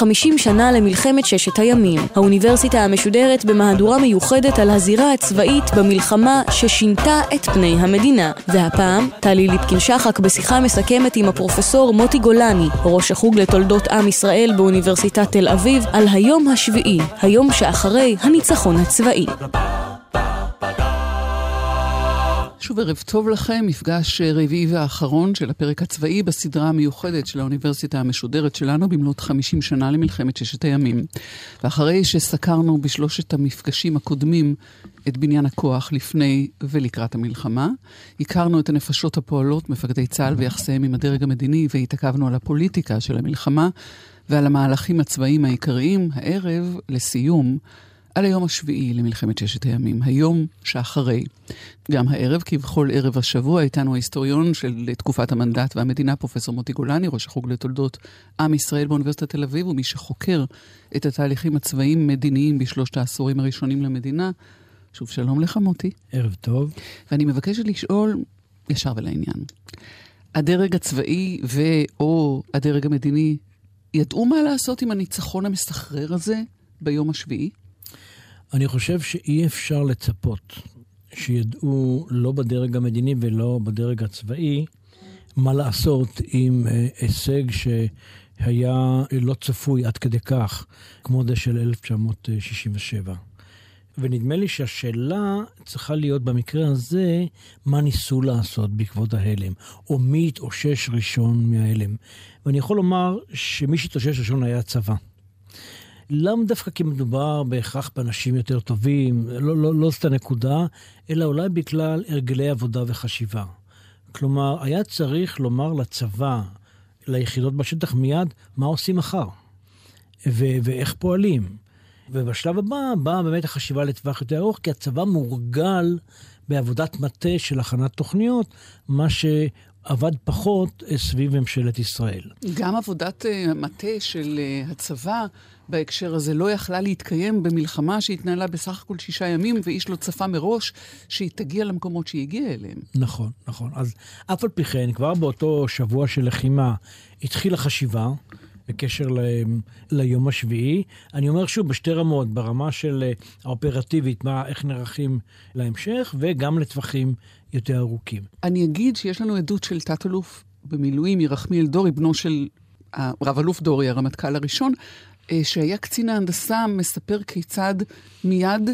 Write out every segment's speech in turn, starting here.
50 שנה למלחמת ששת הימים. האוניברסיטה המשודרת במהדורה מיוחדת על הזירה הצבאית במלחמה ששינתה את פני המדינה. והפעם, טלי ליפקין-שחק בשיחה מסכמת עם הפרופסור מוטי גולני, ראש החוג לתולדות עם ישראל באוניברסיטת תל אביב, על היום השביעי, היום שאחרי הניצחון הצבאי. שוב ערב טוב לכם, מפגש רביעי והאחרון של הפרק הצבאי בסדרה המיוחדת של האוניברסיטה המשודרת שלנו במלאת 50 שנה למלחמת ששת הימים. ואחרי שסקרנו בשלושת המפגשים הקודמים את בניין הכוח לפני ולקראת המלחמה, הכרנו את הנפשות הפועלות, מפקדי צה"ל ויחסיהם עם הדרג המדיני, והתעכבנו על הפוליטיקה של המלחמה ועל המהלכים הצבאיים העיקריים, הערב, לסיום, על היום השביעי למלחמת ששת הימים, היום שאחרי. גם הערב, כבכל ערב השבוע, איתנו ההיסטוריון של תקופת המנדט והמדינה, פרופסור מוטי גולני, ראש החוג לתולדות עם ישראל באוניברסיטת תל אביב, ומי שחוקר את התהליכים הצבאיים-מדיניים בשלושת העשורים הראשונים למדינה. שוב, שלום לך, מוטי. ערב טוב. ואני מבקשת לשאול, ישר ולעניין, הדרג הצבאי ו/או הדרג המדיני ידעו מה לעשות עם הניצחון המסחרר הזה ביום השביעי? אני חושב שאי אפשר לצפות שידעו לא בדרג המדיני ולא בדרג הצבאי מה לעשות עם אה, הישג שהיה לא צפוי עד כדי כך, כמו זה של 1967. ונדמה לי שהשאלה צריכה להיות במקרה הזה, מה ניסו לעשות בעקבות ההלם, או מי התאושש ראשון מההלם. ואני יכול לומר שמי שהתאושש ראשון היה הצבא. לאו דווקא כי מדובר בהכרח באנשים יותר טובים, לא, לא, לא זאת הנקודה, אלא אולי בגלל הרגלי עבודה וחשיבה. כלומר, היה צריך לומר לצבא, ליחידות בשטח מיד, מה עושים מחר, ו- ואיך פועלים. ובשלב הבא באה באמת החשיבה לטווח יותר ארוך, כי הצבא מורגל בעבודת מטה של הכנת תוכניות, מה שעבד פחות סביב ממשלת ישראל. גם עבודת uh, מטה של uh, הצבא בהקשר הזה לא יכלה להתקיים במלחמה שהתנהלה בסך הכל שישה ימים, ואיש לא צפה מראש שהיא תגיע למקומות שהיא הגיעה אליהם. נכון, נכון. אז אף על פי כן, כבר באותו שבוע של לחימה התחילה חשיבה. בקשר ל, ליום השביעי. אני אומר שוב, בשתי רמות, ברמה של אה, האופרטיבית, מה, איך נערכים להמשך, וגם לטווחים יותר ארוכים. אני אגיד שיש לנו עדות של תת-אלוף במילואים, ירחמיאל דורי, בנו של רב-אלוף דורי, הרמטכ"ל הראשון, אה, שהיה קצין ההנדסה, מספר כיצד מיד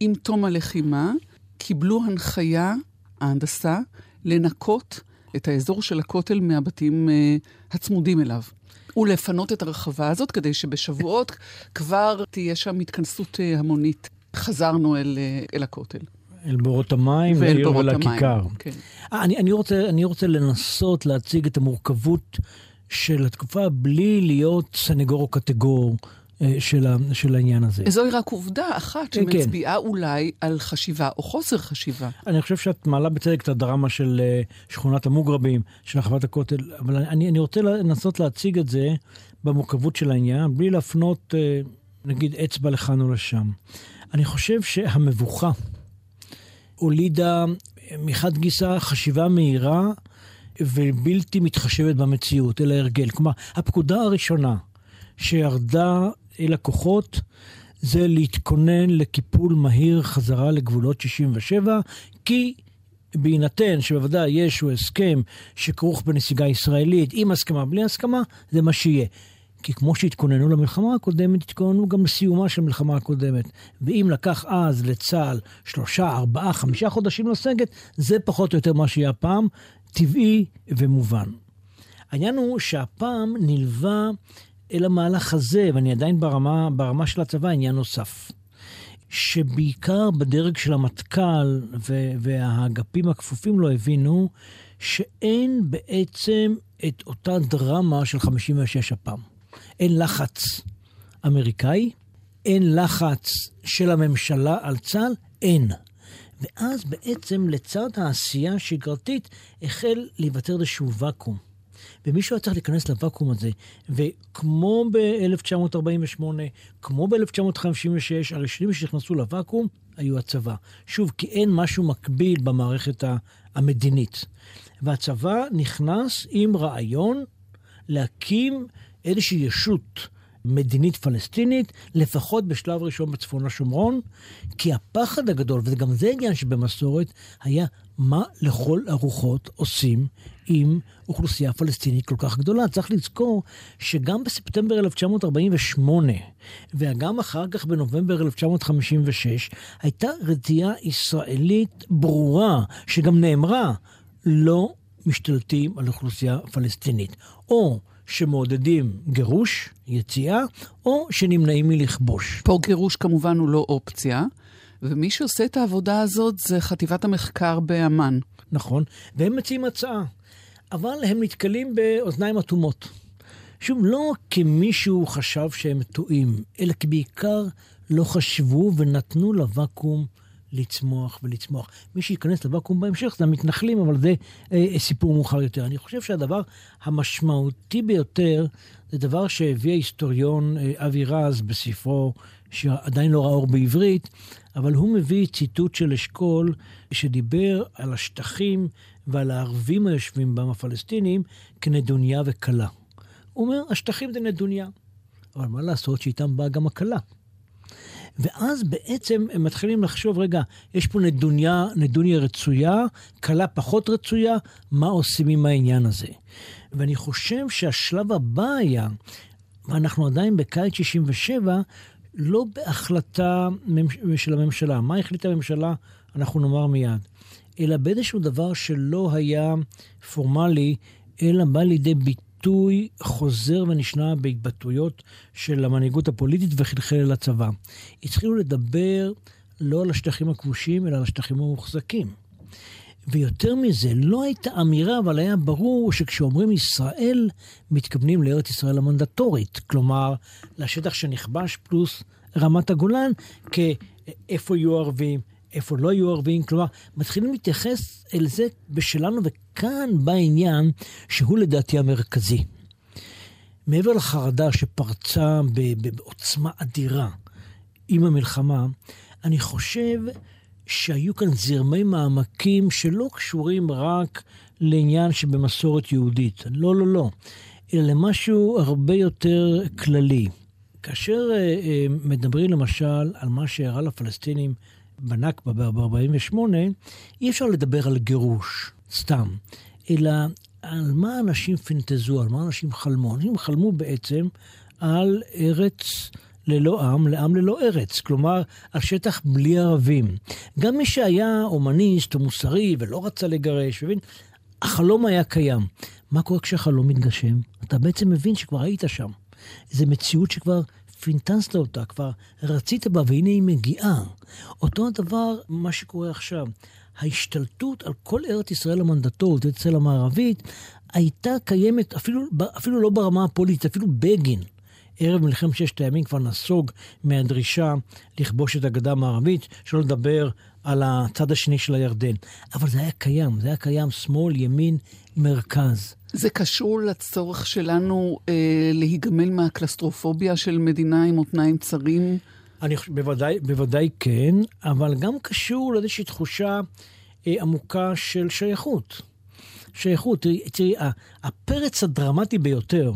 עם תום הלחימה קיבלו הנחיה, ההנדסה, לנקות את האזור של הכותל מהבתים הצמודים אליו. ולפנות את הרחבה הזאת כדי שבשבועות כבר תהיה שם התכנסות uh, המונית. חזרנו אל, uh, אל הכותל. אל בורות המים ואל בורות ולכיכר. המים. כן. אני, אני, רוצה, אני רוצה לנסות להציג את המורכבות של התקופה בלי להיות סנגור או קטגור אה, של, ה, של העניין הזה. זוהי רק עובדה אחת כן, שמצביעה כן. אולי על חשיבה או חוסר חשיבה. אני חושב שאת מעלה בצדק את הדרמה של אה, שכונת המוגרבים, של הרחבת הכותל, אבל אני, אני רוצה לנסות להציג את זה במורכבות של העניין, בלי להפנות, אה, נגיד, אצבע לכאן או לשם. אני חושב שהמבוכה הולידה מחד גיסא חשיבה מהירה ובלתי מתחשבת במציאות, אלא הרגל. כלומר, הפקודה הראשונה שירדה אל הכוחות זה להתכונן לקיפול מהיר חזרה לגבולות 67, כי בהינתן שבוודאי יש הסכם שכרוך בנסיגה ישראלית, עם הסכמה, בלי הסכמה, זה מה שיהיה. כי כמו שהתכוננו למלחמה הקודמת, התכוננו גם לסיומה של המלחמה הקודמת. ואם לקח אז לצה"ל שלושה, ארבעה, חמישה חודשים לסגת, זה פחות או יותר מה שיהיה הפעם, טבעי ומובן. העניין הוא שהפעם נלווה אל המהלך הזה, ואני עדיין ברמה, ברמה של הצבא, עניין נוסף. שבעיקר בדרג של המטכ"ל והאגפים הכפופים לו הבינו שאין בעצם את אותה דרמה של 56 הפעם. אין לחץ אמריקאי, אין לחץ של הממשלה על צה"ל, אין. ואז בעצם לצד העשייה השגרתית החל להיווצר איזשהו ואקום. ומישהו היה צריך להיכנס לוואקום הזה. וכמו ב-1948, כמו ב-1956, הראשונים שנכנסו לוואקום היו הצבא. שוב, כי אין משהו מקביל במערכת המדינית. והצבא נכנס עם רעיון להקים איזושהי ישות מדינית פלסטינית, לפחות בשלב ראשון בצפון השומרון, כי הפחד הגדול, וגם זה עניין שבמסורת, היה מה לכל הרוחות עושים עם אוכלוסייה פלסטינית כל כך גדולה. צריך לזכור שגם בספטמבר 1948, וגם אחר כך בנובמבר 1956, הייתה רתיעה ישראלית ברורה, שגם נאמרה, לא משתלטים על אוכלוסייה פלסטינית. או שמעודדים גירוש, יציאה, או שנמנעים מלכבוש. פה גירוש כמובן הוא לא אופציה, ומי שעושה את העבודה הזאת זה חטיבת המחקר באמ"ן. נכון, והם מציעים הצעה, אבל הם נתקלים באוזניים אטומות. שוב, לא כי מישהו חשב שהם טועים, אלא כי בעיקר לא חשבו ונתנו לוואקום לצמוח ולצמוח. מי שייכנס לוואקום בהמשך זה המתנחלים, אבל זה אה, סיפור מאוחר יותר. אני חושב שהדבר המשמעותי ביותר זה דבר שהביא ההיסטוריון אה, אבי רז בספרו, שעדיין לא ראה אור בעברית, אבל הוא מביא ציטוט של אשכול שדיבר על השטחים ועל הערבים היושבים בם הפלסטינים כנדוניה וכלה. הוא אומר, השטחים זה נדוניה, אבל מה לעשות שאיתם באה גם הכלה. ואז בעצם הם מתחילים לחשוב, רגע, יש פה נדוניה, נדוניה רצויה, קלה פחות רצויה, מה עושים עם העניין הזה? ואני חושב שהשלב הבא היה, ואנחנו עדיין בקיץ 67, לא בהחלטה של הממשלה. מה החליטה הממשלה? אנחנו נאמר מיד. אלא באיזשהו דבר שלא היה פורמלי, אלא בא לידי ביטוי. ביטוי חוזר ונשנה בהתבטאויות של המנהיגות הפוליטית וחלחל אל הצבא. התחילו לדבר לא על השטחים הכבושים, אלא על השטחים המוחזקים. ויותר מזה, לא הייתה אמירה, אבל היה ברור שכשאומרים ישראל, מתכוונים לארץ ישראל המנדטורית. כלומר, לשטח שנכבש פלוס רמת הגולן, כאיפה יהיו ערבים, איפה לא יהיו ערבים, כלומר, מתחילים להתייחס אל זה בשלנו, וכאן בא עניין שהוא לדעתי המרכזי. מעבר לחרדה שפרצה בעוצמה אדירה עם המלחמה, אני חושב שהיו כאן זרמי מעמקים שלא קשורים רק לעניין שבמסורת יהודית. לא, לא, לא. אלא למשהו הרבה יותר כללי. כאשר uh, uh, מדברים למשל על מה שאירע לפלסטינים בנכבה ב-48, אי אפשר לדבר על גירוש, סתם, אלא על מה אנשים פנטזו, על מה אנשים חלמו. אנשים חלמו בעצם על ארץ ללא עם, לעם ללא ארץ, כלומר, על שטח בלי ערבים. גם מי שהיה הומניסט או מוסרי ולא רצה לגרש, מבין? החלום היה קיים. מה קורה כשהחלום מתגשם? אתה בעצם מבין שכבר היית שם. זו מציאות שכבר פינטזת אותה, כבר רצית בה, והנה היא מגיעה. אותו הדבר, מה שקורה עכשיו. ההשתלטות על כל ארץ ישראל המנדטורית, ישראל המערבית, הייתה קיימת אפילו, אפילו לא ברמה הפוליטית, אפילו בגין. ערב מלחמת ששת הימים כבר נסוג מהדרישה לכבוש את הגדה המערבית, שלא לדבר על הצד השני של הירדן. אבל זה היה קיים, זה היה קיים שמאל, ימין, מרכז. זה קשור לצורך שלנו אה, להיגמל מהקלסטרופוביה של מדינה עם מותניים צרים? אני חושב, בוודאי, בוודאי כן, אבל גם קשור לאיזושהי תחושה אה, עמוקה של שייכות. שייכות, תראי, הפרץ הדרמטי ביותר,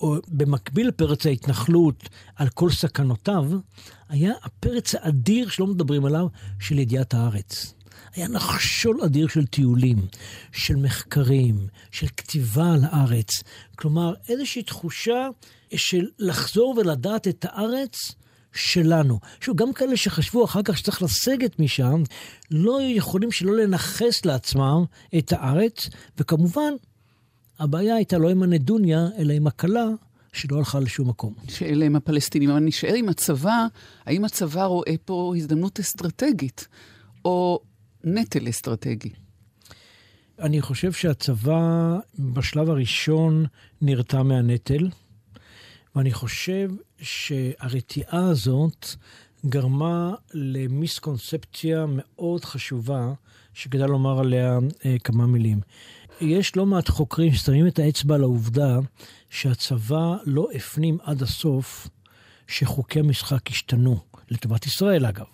או במקביל לפרץ ההתנחלות על כל סכנותיו, היה הפרץ האדיר שלא מדברים עליו, של ידיעת הארץ. היה נחשול אדיר של טיולים, של מחקרים, של כתיבה על הארץ. כלומר, איזושהי תחושה של לחזור ולדעת את הארץ שלנו. שוב, גם כאלה שחשבו אחר כך שצריך לסגת משם, לא יכולים שלא לנכס לעצמם את הארץ, וכמובן, הבעיה הייתה לא עם הנדוניה, אלא עם הכלה, שלא הלכה לשום מקום. שאלה הם הפלסטינים. אבל נשאר עם הצבא, האם הצבא רואה פה הזדמנות אסטרטגית, או נטל אסטרטגי? אני חושב שהצבא בשלב הראשון נרתע מהנטל, ואני חושב שהרתיעה הזאת גרמה למיסקונספציה מאוד חשובה, שכדאי לומר עליה אה, כמה מילים. יש לא מעט חוקרים ששמים את האצבע על העובדה שהצבא לא הפנים עד הסוף שחוקי המשחק השתנו, לטובת ישראל אגב.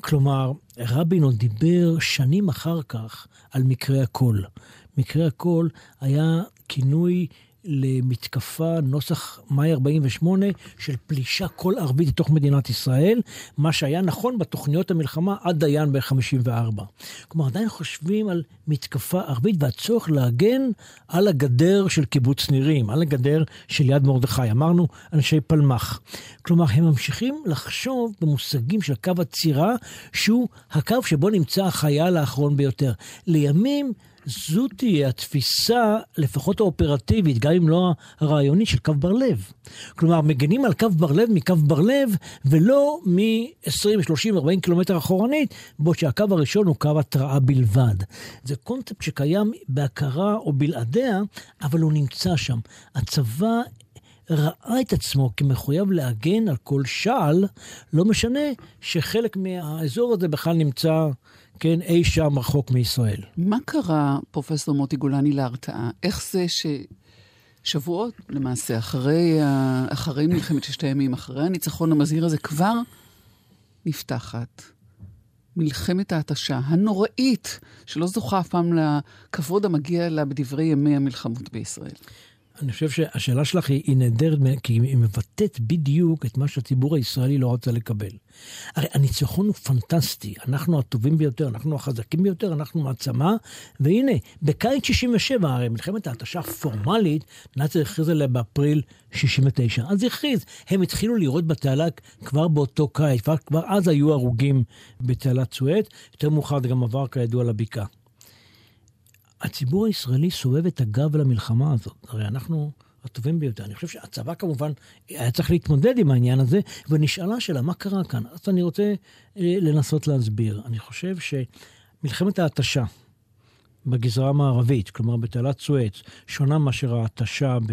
כלומר, רבין עוד דיבר שנים אחר כך על מקרה הקול. מקרה הקול היה כינוי למתקפה נוסח מאי 48 של פלישה כל ערבית לתוך מדינת ישראל, מה שהיה נכון בתוכניות המלחמה עד דיין ב-54. כלומר, עדיין חושבים על מתקפה ערבית והצורך להגן על הגדר של קיבוץ נירים, על הגדר של יד מרדכי. אמרנו אנשי פלמ"ח. כלומר, הם ממשיכים לחשוב במושגים של קו עצירה, שהוא הקו שבו נמצא החייל האחרון ביותר. לימים, זו תהיה התפיסה, לפחות האופרטיבית, גם אם לא הרעיונית, של קו בר לב. כלומר, מגנים על קו בר לב מקו בר לב, ולא מ-20, 30, 40 קילומטר אחורנית, בעוד שהקו הראשון הוא קו התראה בלבד. זה קונספט שקיים בהכרה או בלעדיה, אבל הוא נמצא שם. הצבא ראה את עצמו כמחויב להגן על כל שעל, לא משנה שחלק מהאזור הזה בכלל נמצא כן, אי שם רחוק מישראל. מה קרה, פרופסור מוטי גולני, להרתעה? איך זה ששבועות, למעשה, אחרי, אחרי מלחמת ששת הימים, אחרי הניצחון המזהיר הזה, כבר נפתחת מלחמת ההתשה הנוראית, שלא זוכה אף פעם לכבוד המגיע לה בדברי ימי המלחמות בישראל? אני חושב שהשאלה שלך היא, היא נהדרת, כי היא מבטאת בדיוק את מה שהציבור הישראלי לא רצה לקבל. הרי הניצחון הוא פנטסטי, אנחנו הטובים ביותר, אנחנו החזקים ביותר, אנחנו מעצמה, והנה, בקיץ 67, הרי מלחמת ההתשה הפורמלית, נאצר הכריז עליה באפריל 69. אז הכריז, הם התחילו לירות בתעלה כבר באותו קיץ, כבר, כבר אז היו הרוגים בתעלת סואט, יותר מאוחר זה גם עבר כידוע לבקעה. הציבור הישראלי סובב את הגב למלחמה הזאת. הרי אנחנו הטובים ביותר. אני חושב שהצבא כמובן היה צריך להתמודד עם העניין הזה, ונשאלה שאלה, מה קרה כאן? אז אני רוצה אה, לנסות להסביר. אני חושב שמלחמת ההתשה בגזרה המערבית, כלומר בתעלת סואץ, שונה מאשר ההתשה ב...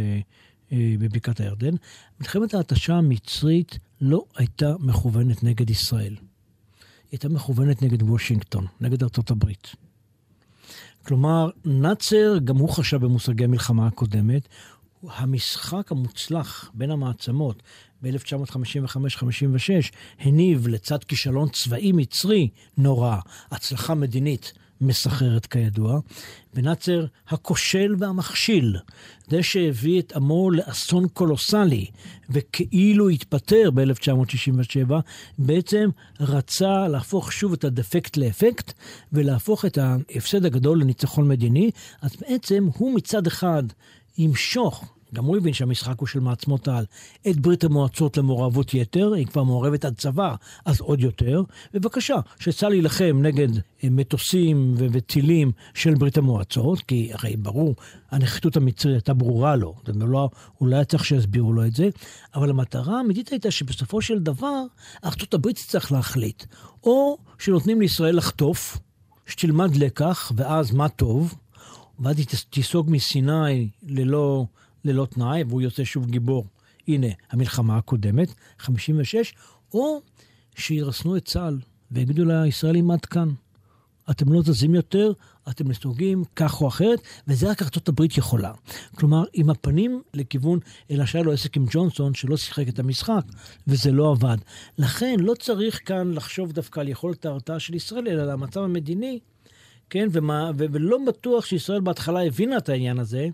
אה, בבקעת הירדן. מלחמת ההתשה המצרית לא הייתה מכוונת נגד ישראל. היא הייתה מכוונת נגד וושינגטון, נגד ארצות הברית. כלומר, נאצר, גם הוא חשב במושגי המלחמה הקודמת, המשחק המוצלח בין המעצמות ב-1955-56 הניב לצד כישלון צבאי מצרי נורא, הצלחה מדינית מסחררת כידוע, ונאצר הכושל והמכשיל, זה שהביא את עמו לאסון קולוסלי, וכאילו התפטר ב-1967, בעצם רצה להפוך שוב את הדפקט לאפקט, ולהפוך את ההפסד הגדול לניצחון מדיני, אז בעצם הוא מצד אחד ימשוך גם הוא הבין שהמשחק הוא של מעצמות על, את ברית המועצות למעורבות יתר, היא כבר מעורבת עד צבא, אז עוד יותר. בבקשה, שצה"ל להילחם נגד אה, מטוסים וטילים של ברית המועצות, כי הרי ברור, הנחיתות המצרית הייתה ברורה לו, זה לא, הוא לא היה צריך שיסבירו לו את זה, אבל המטרה האמיתית הייתה שבסופו של דבר, ארצות הברית תצטרך להחליט, או שנותנים לישראל לחטוף, שתלמד לקח, ואז מה טוב, ואז היא תיסוג מסיני ללא... ללא תנאי, והוא יוצא שוב גיבור. הנה, המלחמה הקודמת, 56, או שירסנו את צה"ל ויגידו לישראלים עד כאן. אתם לא זזים יותר, אתם נסוגים כך או אחרת, וזה רק ארצות הברית יכולה. כלומר, עם הפנים לכיוון, אלא שהיה לו עסק עם ג'ונסון, שלא שיחק את המשחק, וזה לא עבד. לכן, לא צריך כאן לחשוב דווקא על יכולת ההרתעה של ישראל, אלא על המצב המדיני, כן, ומה, ו- ולא בטוח שישראל בהתחלה הבינה את העניין הזה,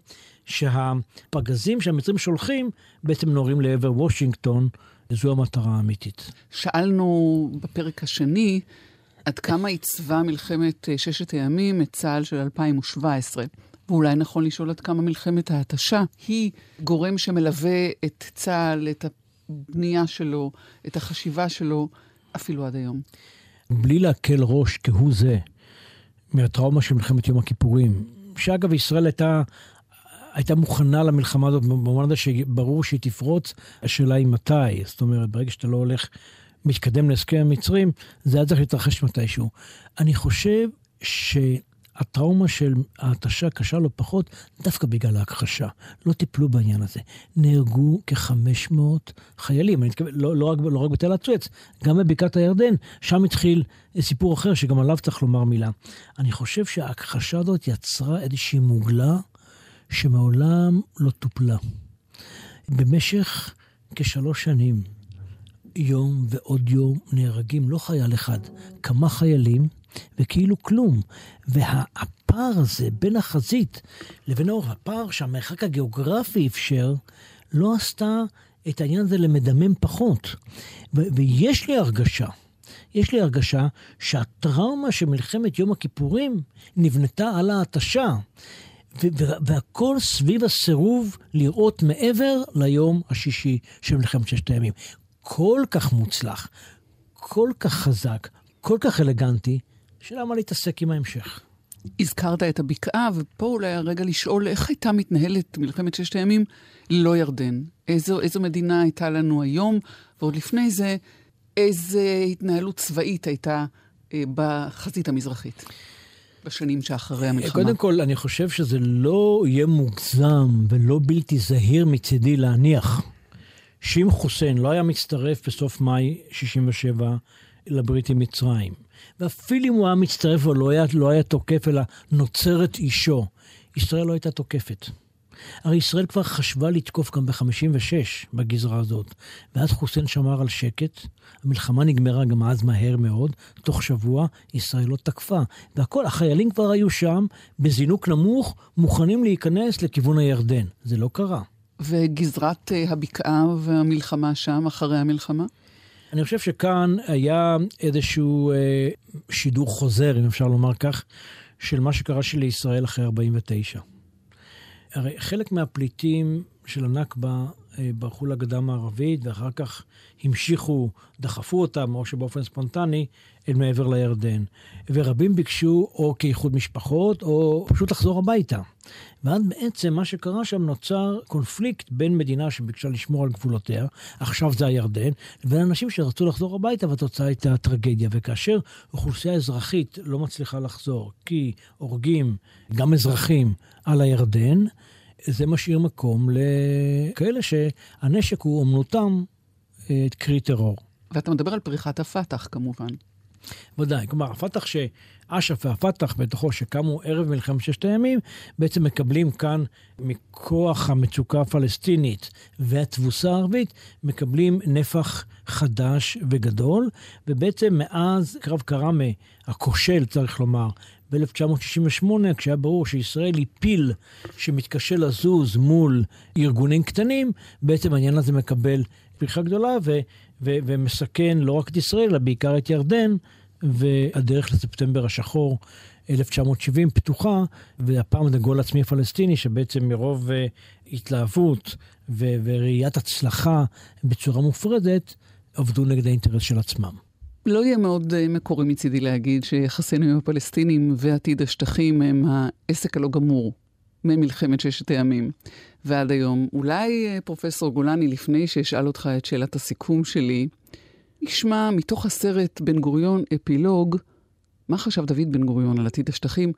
שהפגזים שהמצרים שולחים בעצם נורים לעבר וושינגטון, וזו המטרה האמיתית. שאלנו בפרק השני עד כמה עיצבה מלחמת אה, ששת הימים את צה"ל של 2017. ואולי נכון לשאול עד כמה מלחמת ההתשה היא גורם שמלווה את צה"ל, את הבנייה שלו, את החשיבה שלו, אפילו עד היום. בלי להקל ראש כהוא זה מהטראומה של מלחמת יום הכיפורים, שאגב, ישראל הייתה הייתה מוכנה למלחמה הזאת במובן הזה שברור שהיא תפרוץ, השאלה היא מתי. זאת אומרת, ברגע שאתה לא הולך, מתקדם להסכם המצרים, זה היה צריך להתרחש מתישהו. אני חושב שה... הטראומה של ההתשה קשה לא פחות, דווקא בגלל ההכחשה. לא טיפלו בעניין הזה. נהרגו כ-500 חיילים, אני מתכוון, לא, לא, רק, לא רק בתל הצואץ, גם בבקעת הירדן, שם התחיל סיפור אחר שגם עליו צריך לומר מילה. אני חושב שההכחשה הזאת יצרה איזושהי מוגלה שמעולם לא טופלה. במשך כשלוש שנים, יום ועוד יום נהרגים, לא חייל אחד, כמה חיילים, וכאילו כלום. והפער הזה בין החזית לבין האור, הפער שהמרחק הגיאוגרפי אפשר, לא עשתה את העניין הזה למדמם פחות. ו- ויש לי הרגשה, יש לי הרגשה שהטראומה של מלחמת יום הכיפורים נבנתה על ההתשה. והכל סביב הסירוב לראות מעבר ליום השישי של מלחמת ששת הימים. כל כך מוצלח, כל כך חזק, כל כך אלגנטי, שלמה להתעסק עם ההמשך. הזכרת את הבקעה, ופה אולי הרגע לשאול איך הייתה מתנהלת מלחמת ששת הימים ללא ירדן. איזו, איזו מדינה הייתה לנו היום, ועוד לפני זה, איזו התנהלות צבאית הייתה אה, בחזית המזרחית. בשנים שאחרי המלחמה. קודם כל, אני חושב שזה לא יהיה מוגזם ולא בלתי זהיר מצידי להניח שאם חוסיין לא היה מצטרף בסוף מאי 67' לברית עם מצרים, ואפילו אם הוא היה מצטרף ולא היה, לא היה תוקף, אלא נוצרת אישו, ישראל לא הייתה תוקפת. הרי ישראל כבר חשבה לתקוף גם ב-56 בגזרה הזאת, ואז חוסיין שמר על שקט, המלחמה נגמרה גם אז מהר מאוד, תוך שבוע ישראל לא תקפה. והכל, החיילים כבר היו שם, בזינוק נמוך, מוכנים להיכנס לכיוון הירדן. זה לא קרה. וגזרת אה, הבקעה והמלחמה שם, אחרי המלחמה? אני חושב שכאן היה איזשהו אה, שידור חוזר, אם אפשר לומר כך, של מה שקרה לישראל אחרי 49. הרי חלק מהפליטים של הנכבה אה, ברחו לגדה המערבית, ואחר כך המשיכו, דחפו אותם, או שבאופן ספונטני, אל מעבר לירדן. ורבים ביקשו או כאיחוד משפחות, או פשוט לחזור הביתה. ואז בעצם מה שקרה שם נוצר קונפליקט בין מדינה שביקשה לשמור על גבולותיה, עכשיו זה הירדן, לבין אנשים שרצו לחזור הביתה, והתוצאה הייתה טרגדיה. וכאשר אוכלוסייה אזרחית לא מצליחה לחזור, כי הורגים גם אזרחים על הירדן, זה משאיר מקום לכאלה שהנשק הוא אומנותם אה, קרי טרור. ואתה מדבר על פריחת הפת"ח כמובן. ודאי, כלומר, הפת"ח שאש"ף והפת"ח בתוכו שקמו ערב מלחמת ששת הימים, בעצם מקבלים כאן מכוח המצוקה הפלסטינית והתבוסה הערבית, מקבלים נפח חדש וגדול, ובעצם מאז קרב קראמה הכושל, צריך לומר, ב-1968, כשהיה ברור שישראל היא פיל שמתקשה לזוז מול ארגונים קטנים, בעצם העניין הזה מקבל פריחה גדולה ו- ו- ומסכן לא רק את ישראל, אלא בעיקר את ירדן, והדרך לספטמבר השחור 1970 פתוחה, והפעם זה גול עצמי פלסטיני, שבעצם מרוב uh, התלהבות ו- וראיית הצלחה בצורה מופרדת, עבדו נגד האינטרס של עצמם. לא יהיה מאוד uh, מקורי מצידי להגיד שיחסינו עם הפלסטינים ועתיד השטחים הם העסק הלא גמור ממלחמת ששת הימים ועד היום. אולי uh, פרופסור גולני, לפני שאשאל אותך את שאלת הסיכום שלי, ישמע מתוך הסרט בן גוריון אפילוג, מה חשב דוד בן גוריון על עתיד השטחים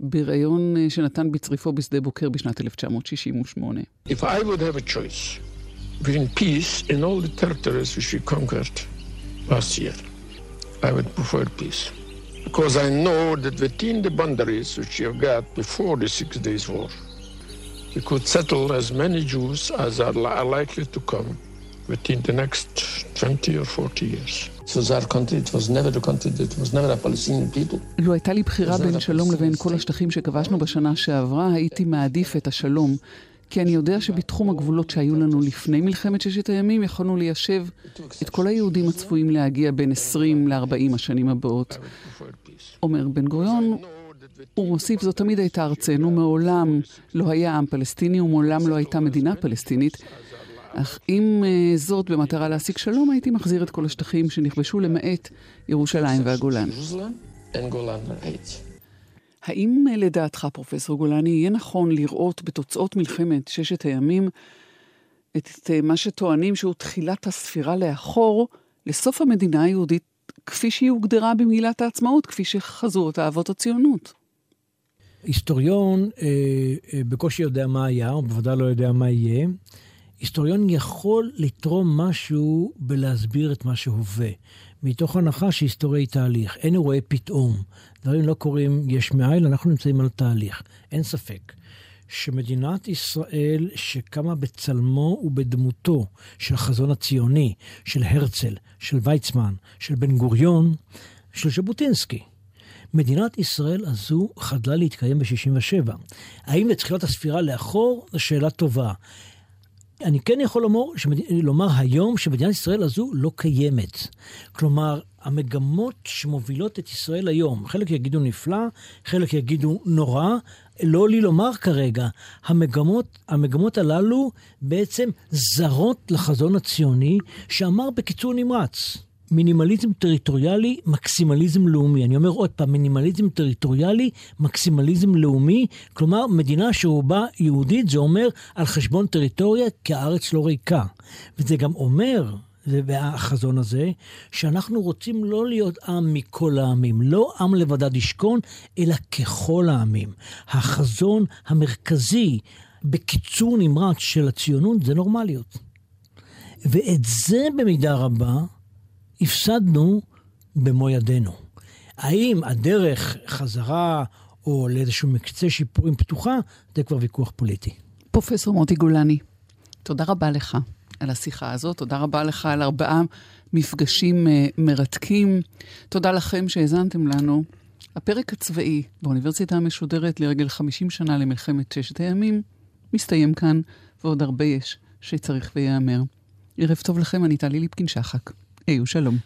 בריאיון uh, שנתן בצריפו בשדה בוקר בשנת 1968. If I would have a choice between peace in all the territories which we conquered last year, I would prefer peace. Because I know that within the boundaries which you got before the Six Days War, we could settle as many Jews as are, li are likely to come within the next 20 or 40 years. It was our country, it was never the country, it was never a Palestinian people. לו הייתה לי בחירה בין שלום לבין כל השטחים שכבשנו בשנה שעברה, הייתי מעדיף את השלום. כי אני יודע שבתחום הגבולות שהיו לנו לפני מלחמת ששת הימים, יכולנו ליישב את כל היהודים הצפויים להגיע בין 20 ל-40 השנים הבאות. אומר בן גוריון, הוא מוסיף, זו תמיד הייתה ארצנו, מעולם לא היה עם פלסטיני ומעולם לא הייתה מדינה פלסטינית. אך אם uh, זאת במטרה להשיג שלום, הייתי מחזיר את כל השטחים שנכבשו למעט ירושלים והגולן. האם אה, לדעתך, פרופסור גולני, יהיה נכון לראות בתוצאות מלחמת ששת הימים את אה, מה שטוענים שהוא תחילת הספירה לאחור לסוף המדינה היהודית כפי שהיא הוגדרה במגילת העצמאות, כפי שחזו אותה אבות הציונות? היסטוריון אה, אה, בקושי יודע מה היה, או בוודאי לא יודע מה יהיה. היסטוריון יכול לתרום משהו בלהסביר את מה שהווה, מתוך הנחה שהיסטוריה היא תהליך. אין אירועי פתאום. דברים לא קורים יש מאין, אנחנו נמצאים על תהליך. אין ספק. שמדינת ישראל, שקמה בצלמו ובדמותו של החזון הציוני, של הרצל, של ויצמן, של בן גוריון, של ז'בוטינסקי, מדינת ישראל הזו חדלה להתקיים ב-67. האם לתחילת הספירה לאחור? זו שאלה טובה. אני כן יכול לומר, שמד... לומר היום שמדינת ישראל הזו לא קיימת. כלומר, המגמות שמובילות את ישראל היום, חלק יגידו נפלא, חלק יגידו נורא, לא לי לומר כרגע. המגמות, המגמות הללו בעצם זרות לחזון הציוני, שאמר בקיצור נמרץ, מינימליזם טריטוריאלי, מקסימליזם לאומי. אני אומר עוד פעם, מינימליזם טריטוריאלי, מקסימליזם לאומי, כלומר, מדינה שרובה יהודית, זה אומר על חשבון טריטוריה, כי הארץ לא ריקה. וזה גם אומר, והחזון הזה, שאנחנו רוצים לא להיות עם מכל העמים, לא עם לבדד ישכון, אלא ככל העמים. החזון המרכזי, בקיצור נמרץ של הציונות, זה נורמליות. ואת זה במידה רבה הפסדנו במו ידינו. האם הדרך חזרה או לאיזשהו מקצה שיפורים פתוחה, זה כבר ויכוח פוליטי. פרופסור מוטי גולני, תודה רבה לך על השיחה הזאת, תודה רבה לך על ארבעה מפגשים uh, מרתקים. תודה לכם שהאזנתם לנו. הפרק הצבאי באוניברסיטה המשודרת לרגל 50 שנה למלחמת ששת הימים מסתיים כאן, ועוד הרבה יש שצריך וייאמר. ערב טוב לכם, אני טלי ליפקין-שחק. היו שלום.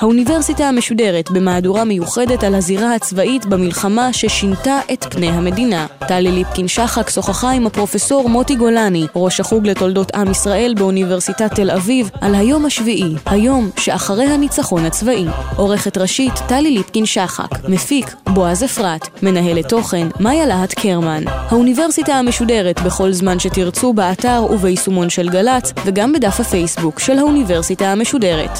האוניברסיטה המשודרת במהדורה מיוחדת על הזירה הצבאית במלחמה ששינתה את פני המדינה. טלי ליפקין שחק שוחחה עם הפרופסור מוטי גולני, ראש החוג לתולדות עם ישראל באוניברסיטת תל אביב, על היום השביעי, היום שאחרי הניצחון הצבאי. עורכת ראשית טלי ליפקין שחק, מפיק בועז אפרת, מנהלת תוכן מאיה להט קרמן. האוניברסיטה המשודרת בכל זמן שתרצו באתר וביישומון של גל"צ, וגם בדף הפייסבוק של האוניברסיטה משודרת.